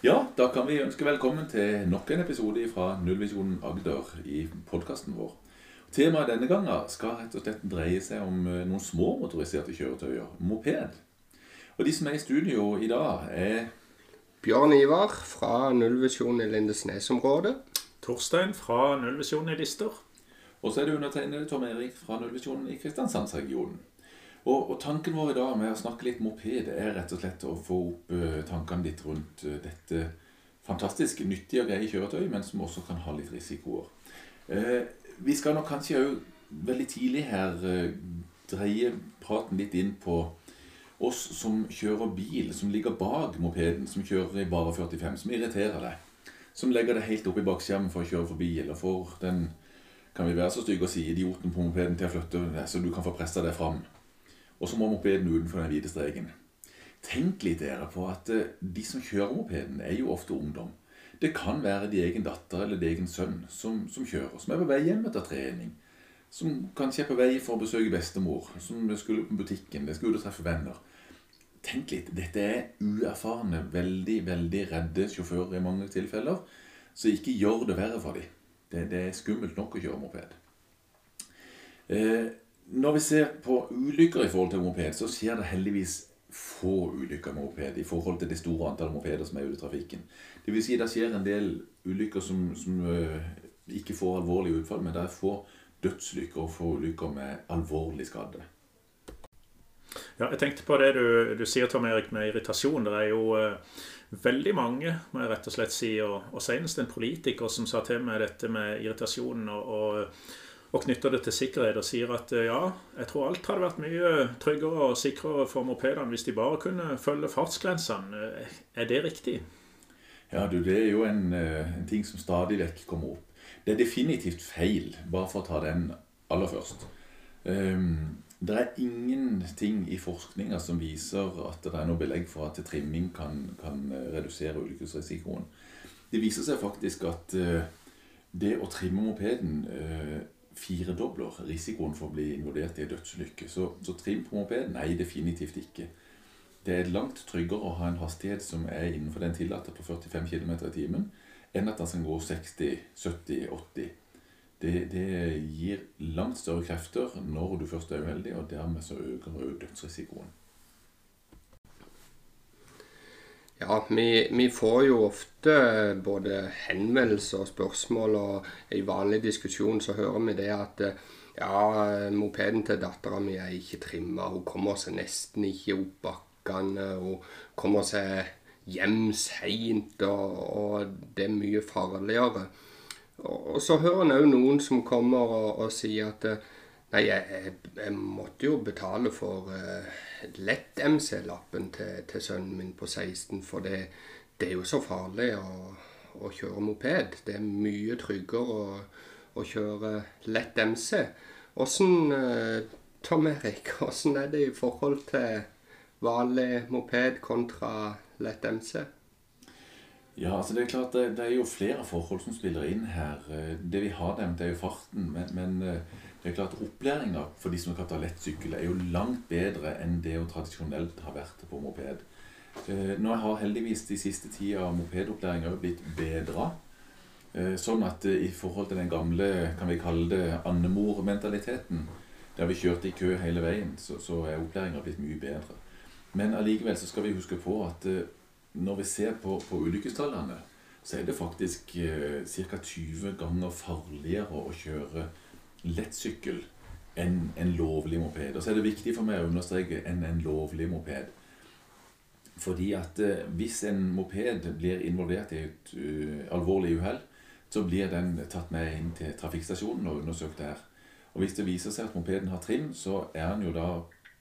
Ja, da kan vi ønske velkommen til nok en episode fra Nullvisjonen Agder i podkasten vår. Temaet denne gangen skal rett og slett dreie seg om eh, noen små motoriserte kjøretøyer, moped. Og de som er i studio i dag, er Bjørn Ivar fra Nullvisjonen i Lindesnes-området. Torstein fra Nullvisjonen i Lister. Og så er det undertegnede Tom Erik fra Nullvisjonen i Kristiansandsregionen. Og, og, tanken vår i dag med å snakke litt moped er rett og slett å få opp uh, tankene litt rundt uh, dette fantastisk nyttige og greie kjøretøy, men som også kan ha litt risikoer. Uh, vi skal nok kanskje òg veldig tidlig her dreie praten litt inn på oss som kjører bil, som ligger bak mopeden, som kjører i bare 45, som irriterer deg. Som legger deg helt opp i bakskjermen for å kjøre forbi, eller får den kan vi være så stygge å si, idioten på mopeden til å flytte deg, så du kan få pressa deg fram. Og så må mopeden utenfor den hvite streken. Tenk litt dere på at eh, de som kjører mopeden, er jo ofte ungdom. Det kan være de egen datter eller de egen sønn som, som, kjører, som er på vei hjem etter trening. Som kanskje er på vei for å besøke bestemor, som skulle på butikken, det skulle ut og treffe venner. Tenk litt, dette er uerfarne, veldig, veldig redde sjåfører i mange tilfeller. Så ikke gjør det verre for dem. Det, det er skummelt nok å kjøre moped. Eh, når vi ser på ulykker i forhold til moped, så skjer det heldigvis få ulykker med moped i forhold til det store antallet mopeder som er ute i trafikken. Det vil si det skjer en del ulykker som, som uh, ikke får alvorlige utfall, men det er få dødsulykker og få ulykker med alvorlig skade. Ja, jeg tenkte på det du, du sier, Tom Erik, med irritasjon. Det er jo uh, veldig mange, må jeg rett og slett si, og, og senest en politiker som sa til meg dette med irritasjonen og, og og knytter det til sikkerhet og sier at eh, ja, jeg tror alt hadde vært mye tryggere og sikrere for mopedene hvis de bare kunne følge fartsgrensene. Eh, er det riktig? Ja, du, det er jo en, eh, en ting som stadig vekk kommer opp. Det er definitivt feil, bare for å ta den aller først. Um, det er ingenting i forskninga som viser at det er noe belegg for at trimming kan, kan redusere ulykkesrisikoen. Det viser seg faktisk at uh, det å trimme mopeden uh, firedobler risikoen for å bli involvert i en dødsulykke. Så, så trim på moped? Nei, definitivt ikke. Det er langt tryggere å ha en hastighet som er innenfor den tillatte på 45 km i timen, enn at den skal gå 60, 70, 80. Det, det, gir langt større krefter når du først er uheldig, og dermed så øker du dødsrisikoen. Ja, vi, vi, får jo ofte både henvendelser og spørsmål, og i vanlig diskusjon så hører vi det at ja, mopeden til dattera mi er ikke trimma. Hun kommer seg nesten ikke opp bakkene. Hun kommer seg hjem seint, og, og, det er mye farligere. Og, og så hører en òg noen som kommer og, og sier at Nei, jeg, jeg, måtte jo betale for uh, lett-MC-lappen til, til, sønnen min på 16, for det, det er jo så farlig å, å, kjøre moped. Det er mye tryggere å, å kjøre lett-MC. Åssen, uh, Tom Erik, åssen er det i forhold til vanlig moped kontra lett-MC? Ja, altså det er klart det, det, er jo flere forhold som spiller inn her. Eh, det vi har nevnt, er jo farten. Men, men det er klart Opplæringa for de som kan ta lettsykkel, er jo langt bedre enn det hun tradisjonelt har vært på moped. Eh, nå har heldigvis de siste tida mopedopplæringa blitt bedra. Eh, sånn at eh, i forhold til den gamle kan vi kalle det andemor-mentaliteten, der vi kjørte i kø hele veien, så, så er opplæringa blitt mye bedre. Men allikevel så skal vi huske på at når vi ser på, på ulykkestallene, så er det faktisk ca. 20 ganger farligere å kjøre lettsykkel enn en lovlig moped. Og så er det viktig for meg å understreke enn en lovlig moped. Fordi at eh, hvis en moped blir involvert i et uh, alvorlig uhell, så blir den tatt med inn til trafikkstasjonen og undersøkt der. Og hvis det viser seg at mopeden har trim, så er den jo da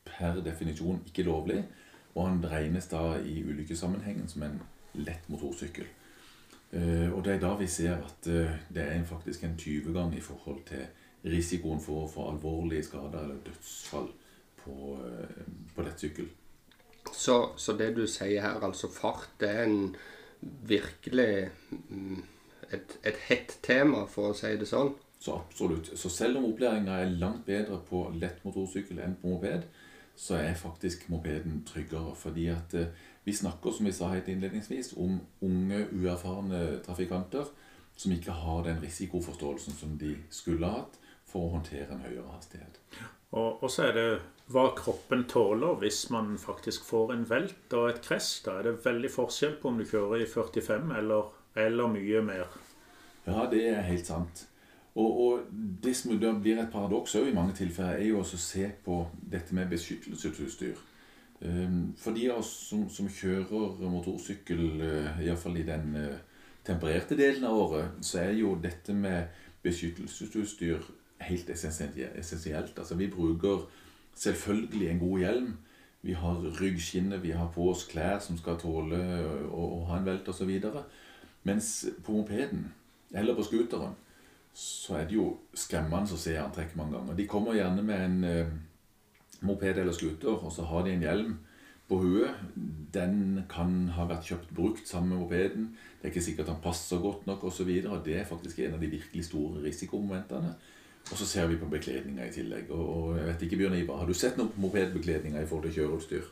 per definisjon ikke lovlig, og han regnes da i ulykkessammenhengen som en lett motorsykkel. Uh, og det er da vi ser at uh, det er faktisk en 20-gang i forhold til risikoen for å få alvorlige skader eller dødsfall på, eh, på lettsykkel. Så, så, det du sier her, altså fart, det er en virkelig mm, et, et hett tema, for å si det sånn? Så absolutt. Så selv om opplæringa er langt bedre på lett motorsykkel enn på moped, så er faktisk mopeden tryggere. Fordi at eh, Vi snakker som vi sa helt innledningsvis, om unge, uerfarne trafikanter som ikke har den risikoforståelsen som de skulle hatt for å håndtere en høyere hastighet. Og, og så er det hva kroppen tåler hvis man faktisk får en velt og et kress. Da er det veldig forskjell på om du kjører i 45 eller, eller mye mer. Ja, det er helt sant. Og, og det som blir et paradoks i mange tilfeller, er jo også å se på dette med beskyttelsesutstyr. Ehm, for de av oss som, som kjører motorsykkel, eh, iallfall i den eh, tempererte delen av året, så er jo dette med beskyttelsesutstyr helt essensielt. Altså, vi bruker selvfølgelig en god hjelm. Vi har ryggskinne, vi har på oss klær som skal tåle å, ha en velt osv. Mens på mopeden, eller på scooteren, så er det jo skremmende å se antrekk mange ganger. De kommer gjerne med en eh, moped eller scooter, og så har de en hjelm på huet. Den kan ha vært kjøpt brukt sammen med mopeden. Det er ikke sikkert den passer godt nok osv. Det er faktisk en av de virkelig store risikomomentene. Og så ser vi på bekledninga i tillegg. Og, og, jeg vet ikke, Bjørn Ivar, Har du sett noe på mopedbekledninga i forhold til kjøreutstyr?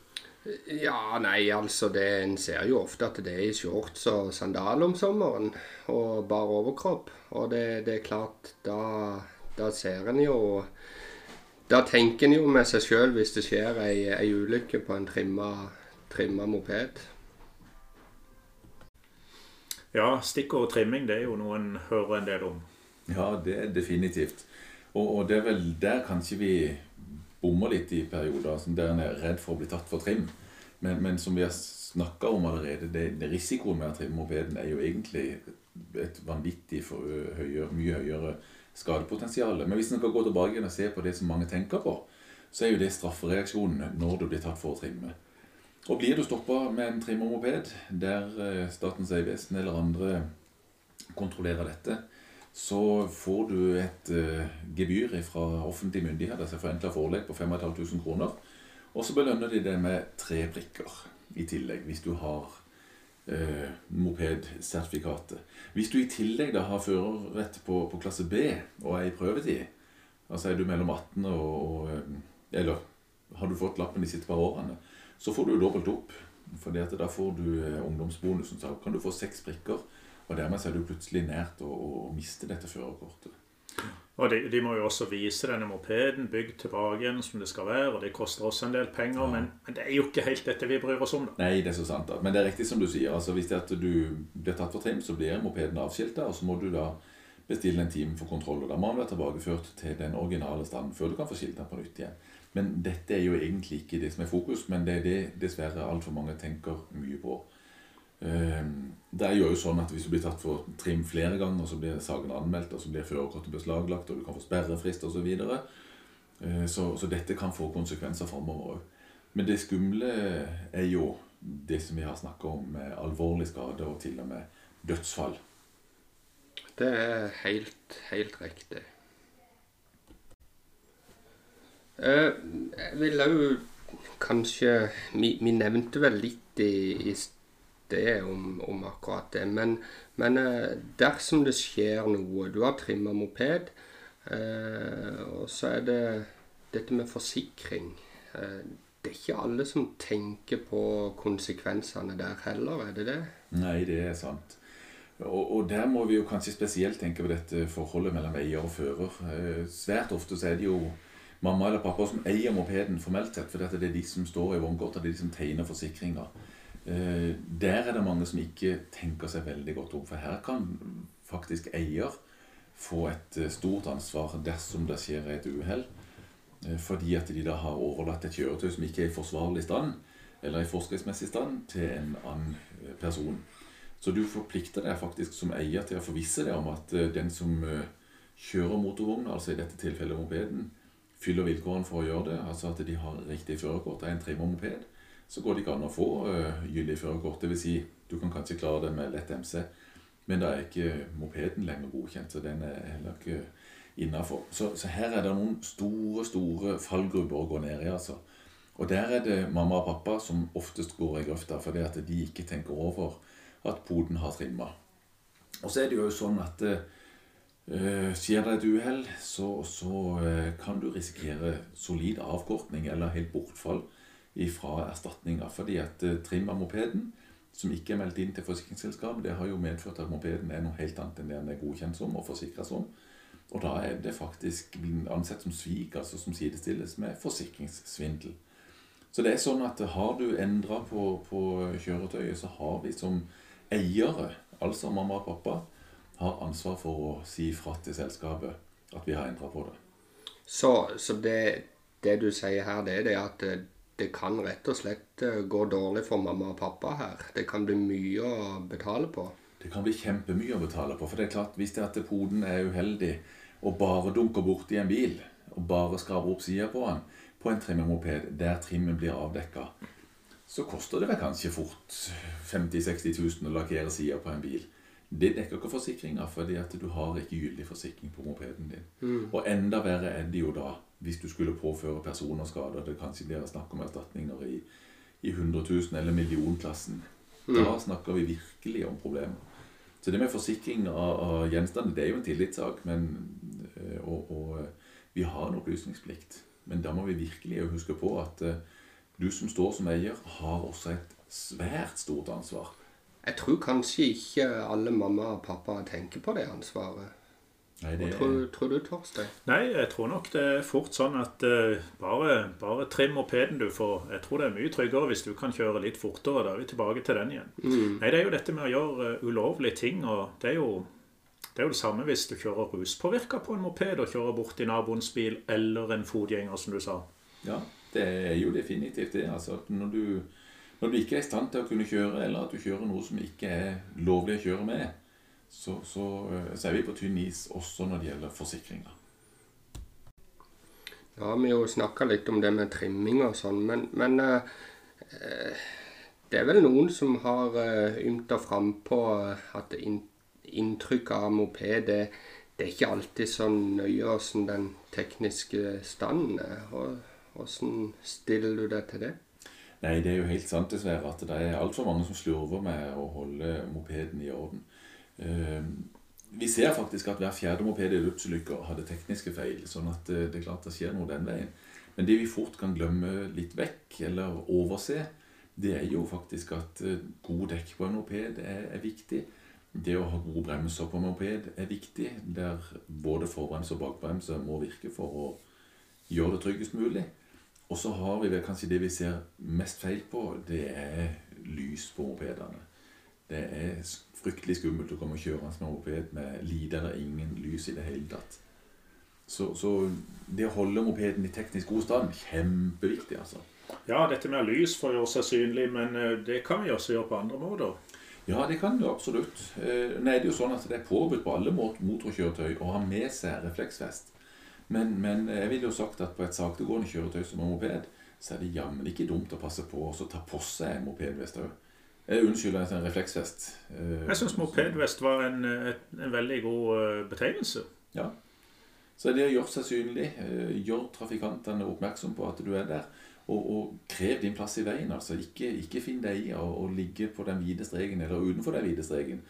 Ja, nei, altså det, En ser jo ofte at det er i shorts og sandaler om sommeren. Og bar overkropp. Og det, det er klart, da, da ser en jo Da tenker en jo med seg sjøl hvis det skjer ei, ei ulykke på en trimma, trimma moped. Ja, stikkord trimming det er jo noe en hører en del om. Ja, det er definitivt. Og, og, det er vel der kanskje vi bommer litt i perioder, som der en er redd for å bli tatt for trim. Men, men som vi har snakka om allerede, det, det risikoen med å trimme mopeden er jo egentlig et vanvittig for, høyere, mye høyere skadepotensial. Men hvis en skal gå tilbake og se på det som mange tenker på, så er jo det straffereaksjonen når du blir tatt for å trimme. Og blir du stoppa med en trimmermoped der Statens vegvesen eller andre kontrollerer dette, så får du et uh, gebyr fra offentlig myndighet, altså forenkla forelegg på 5500 kroner. Og så belønner de det med tre prikker i tillegg, hvis du har uh, mopedsertifikatet. Hvis du i tillegg da har førerrett på, på, klasse B og er i prøvetid, altså er du mellom 18 og, og eh, Eller har du fått lappen de siste par årene, så får du dobbelt opp. For da får du ungdomsbonusen. Så kan du få seks prikker og dermed så er du plutselig nært å, å miste dette førerkortet. Og de, de, må jo også vise denne mopeden bygd tilbake igjen som det skal være. og Det koster også en del penger, ja. men, men, det er jo ikke helt dette vi bryr oss om. da. Nei, det er så sant. da. Men det er riktig som du sier. altså Hvis det at du blir tatt for trim, så blir mopeden avskilta, og så må du da bestille en time for kontroll. og Da må den være tilbakeført til den originale standen før du kan få skilt den på nytt igjen. Men dette er jo egentlig ikke det som er fokus, men det er det dessverre altfor mange tenker mye på. Ehm, det er jo sånn at Hvis du blir tatt for trim flere ganger, så blir saken anmeldt, og så blir førerkortet beslaglagt, og du kan få sperrefrist osv. Så, videre. Ehm, så Så dette kan få konsekvenser framover òg. Men det skumle er jo det som vi har snakka om, med alvorlig skade og til og med dødsfall. Det er helt, helt riktig. Eh, jeg vil òg kanskje vi, vi, nevnte vel litt i, i det om, om akkurat det. Men, men, eh, dersom det skjer noe Du har trimma moped, eh, og så er det dette med forsikring. Eh, det er ikke alle som tenker på konsekvensene der heller, er det det? Nei, det er sant. Og, og, der må vi jo kanskje spesielt tenke på dette forholdet mellom eier og fører. Eh, svært ofte så er det jo mamma eller pappa som eier mopeden formelt sett, for dette er de som står i vognkortet, det er de som tegner forsikringa. Eh, der er det mange som ikke tenker seg veldig godt om. For her kan faktisk eier få et eh, stort ansvar dersom det skjer et uhell. Eh, fordi at de da har overlatt et kjøretøy som ikke er i forsvarlig stand, eller i forskriftsmessig stand, til en annen person. Så du forplikter deg faktisk som eier til å forvisse deg om at den som kjører motorvogna, altså i dette tilfellet mopeden, fyller vilkårene for å gjøre det. Altså at de har riktig førerkort av en trimmer moped så går det ikke an å få uh, gyldig førerkort. Dvs. Si, du kan kanskje klare det med lett MC, men da er ikke mopeden lenger godkjent. Så den er heller ikke innafor. Så, så, her er det noen store, store fallgrupper å gå ned i. altså. Og der er det mamma og pappa som oftest går i grøfta fordi at de ikke tenker over at poden har trimma. Og så er det jo sånn at uh, skjer det et uhell, så, så uh, kan du risikere solid avkortning eller helt bortfall ifra erstatninger. Fordi at eh, trim av mopeden, som ikke er meldt inn til forsikringsselskapet, det har jo medført at mopeden er noe helt annet enn det den er godkjent som og forsikra som. Og da er det faktisk ansett som svik, altså som sidestilles med forsikringssvindel. Så det er sånn at har du endra på, på kjøretøyet, så har vi som eiere, altså mamma og pappa, har ansvar for å si fra til selskapet at vi har endra på det. Så, så det, det, du sier her, det er det at det, kan rett og slett eh, gå dårlig for mamma og pappa her? Det kan bli mye å betale på? Det kan bli kjempemye å betale på. For det er klart, hvis det at poden er uheldig og bare dunker borti en bil og bare skraper opp sida på den, på en trimmemoped der trimmen blir avdekka, så koster det vel kanskje fort 50 000-60 000 å lakkere sida på en bil. Det dekker ikke forsikringa, fordi at du har ikke gyldig forsikring på mopeden din. Mm. Og enda verre er det jo da hvis du skulle påføre personer skader. Det kanskje blir snakk om erstatninger i, i 100 000 eller millionklassen. Mm. Da snakker vi virkelig om problemer. Så det med forsikring av, av gjenstander, det er jo en tillitssak. Men, eh, og, og, vi har en opplysningsplikt. Men da må vi virkelig huske på at uh, du som står som eier, har også et svært stort ansvar. Jeg tror kanskje ikke alle mamma og pappa tenker på det ansvaret. Nei, det... tror, tror, du, Torstein? Nei, jeg tror nok det er fort sånn at uh, bare, bare trim mopeden du får. Jeg tror det er mye tryggere hvis du kan kjøre litt fortere. Da er vi tilbake til den igjen. Mm. Nei, Det er jo dette med å gjøre uh, ulovlige ting. og det er jo det er jo det samme hvis du kjører ruspåvirka på en moped og kjører bort i naboens bil eller en fotgjenger, som du sa. Ja, det er jo definitivt det. Altså, når du, når du ikke er i stand til å kunne kjøre, eller at du kjører noe som ikke er lovlig å kjøre med, så, så, eh, så er vi på tynn is også når det gjelder forsikringer. Ja, vi har jo snakka litt om det med trimming og sånn, men, men uh, det er vel noen som har uh, ymta frampå at det inntrykk av moped det, det, er ikke alltid så nøye åssen den tekniske standen er. Åssen stiller du deg til det? Nei, det er jo helt sant dessverre at det er altfor mange som slurver med å holde mopeden i orden. Uh, vi ser faktisk at hver fjerde moped i dødsulykker hadde tekniske feil. sånn at uh, det er klart det skjer noe den veien. Men det vi fort kan glemme litt vekk, eller overse, det er jo faktisk at god gode dekk på en moped er, er viktig. Det å ha gode bremser på en moped er viktig, der både forbrems og bakbremse må virke for å gjøre det tryggest mulig. Og så har vi vel kanskje det vi ser mest feil på, det er lys på mopedene. Det er fryktelig skummelt å komme kjørende med moped med lite eller ingen lys i det hele tatt. Så, så det å holde mopeden i teknisk god stand, kjempeviktig, altså. Ja, dette med lys får gjøre seg synlig, men eh, det kan vi også gjøre på andre måter. Ja, det kan du absolutt. Nei, nå er det jo sånn at det er påbudt på alle motorkjøretøy å ha med seg refleksvest. Men, men jeg ville jo sagt at på et saktegående kjøretøy som er moped, så er det jammen ikke dumt å passe på å ta på seg en mopedvest òg. Eh, unnskyld, en refleksvest. Eh, jeg syns mopedvest var en, en, veldig god betegnelse. Ja. Så det å gjøre seg synlig, gjøre trafikantene oppmerksom på at du er der, og, og, krev din plass i veien. altså Ikke, ikke finn deg i å ligge på den hvite streken eller utenfor den hvite streken.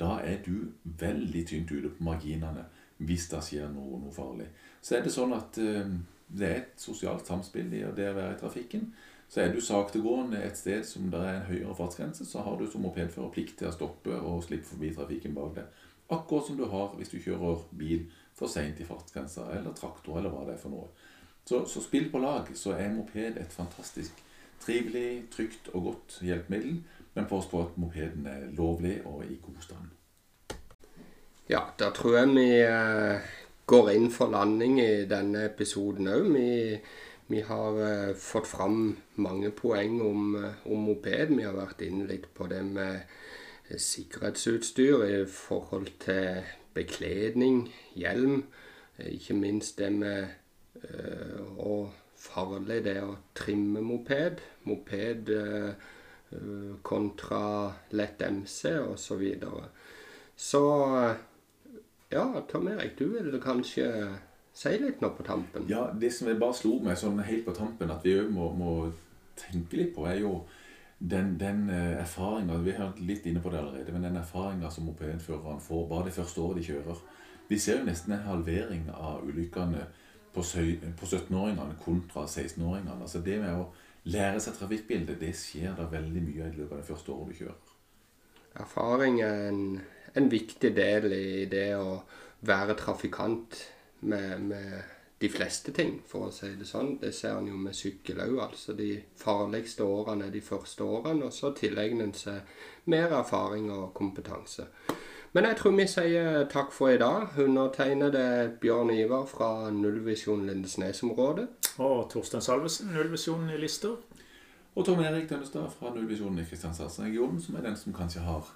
Da er du veldig tynt ute på marginene hvis det skjer noe, noe farlig. Så er det sånn at uh, det er et sosialt samspill i det å være i trafikken. Så er du saktegående et sted som det er en høyere fartsgrense, så har du som mopedfører plikt til å stoppe og slippe forbi trafikken bak deg. Akkurat som du har hvis du kjører bil for seint i fartsgrensa, eller traktor, eller hva det er for noe. Så, så spill på lag, så er moped et fantastisk trivelig, trygt og godt hjelpemiddel. Men pass på at mopeden er lovlig og i god stand. Ja, da tror jeg vi eh, går inn for landing i denne episoden òg. Vi, vi, har uh, fått fram mange poeng om, eh, om, moped. Vi har vært inne litt på det med sikkerhetsutstyr i forhold til bekledning, hjelm. Ikke minst det med Eh, og farlig det å trimme moped. Moped eh, eh, kontra lett MC osv. Så, videre. så ja, Tom Erik, du vil kanskje si litt nå på tampen? Ja, det som jeg bare slo meg sånn helt på tampen, at vi òg må, må, tenke litt på, er jo den, den erfaringa Vi har vært litt inne på det allerede, men den erfaringa som mopedførerne får bare det første året de kjører. Vi ser jo nesten en halvering av ulykkene på 17-åringene kontra 16-åringene. Altså det med å lære seg trafikkbildet, det skjer da veldig mye i løpet av det første året du kjører. Erfaring er en, viktig del i det å være trafikant med, med de fleste ting, for å si det sånn. Det ser en jo med sykkel òg. Altså de farligste årene er de første årene, og så tilegner en seg mer erfaring og kompetanse. Men jeg tror vi sier takk for i dag. Undertegnede Bjørn Ivar fra Nullvisjon Lindesnes-området. Og Torstein Salvesen, Nullvisjonen i Lister. Og Tom Erik Dønnestad fra Nullvisjonen i Kristiansandsregionen, som er den som kanskje har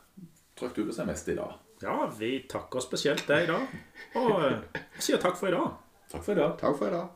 trykt du på seg mest i dag. Ja, vi takker spesielt deg i dag. Og sier takk for i dag. Takk for i dag. Takk for i dag.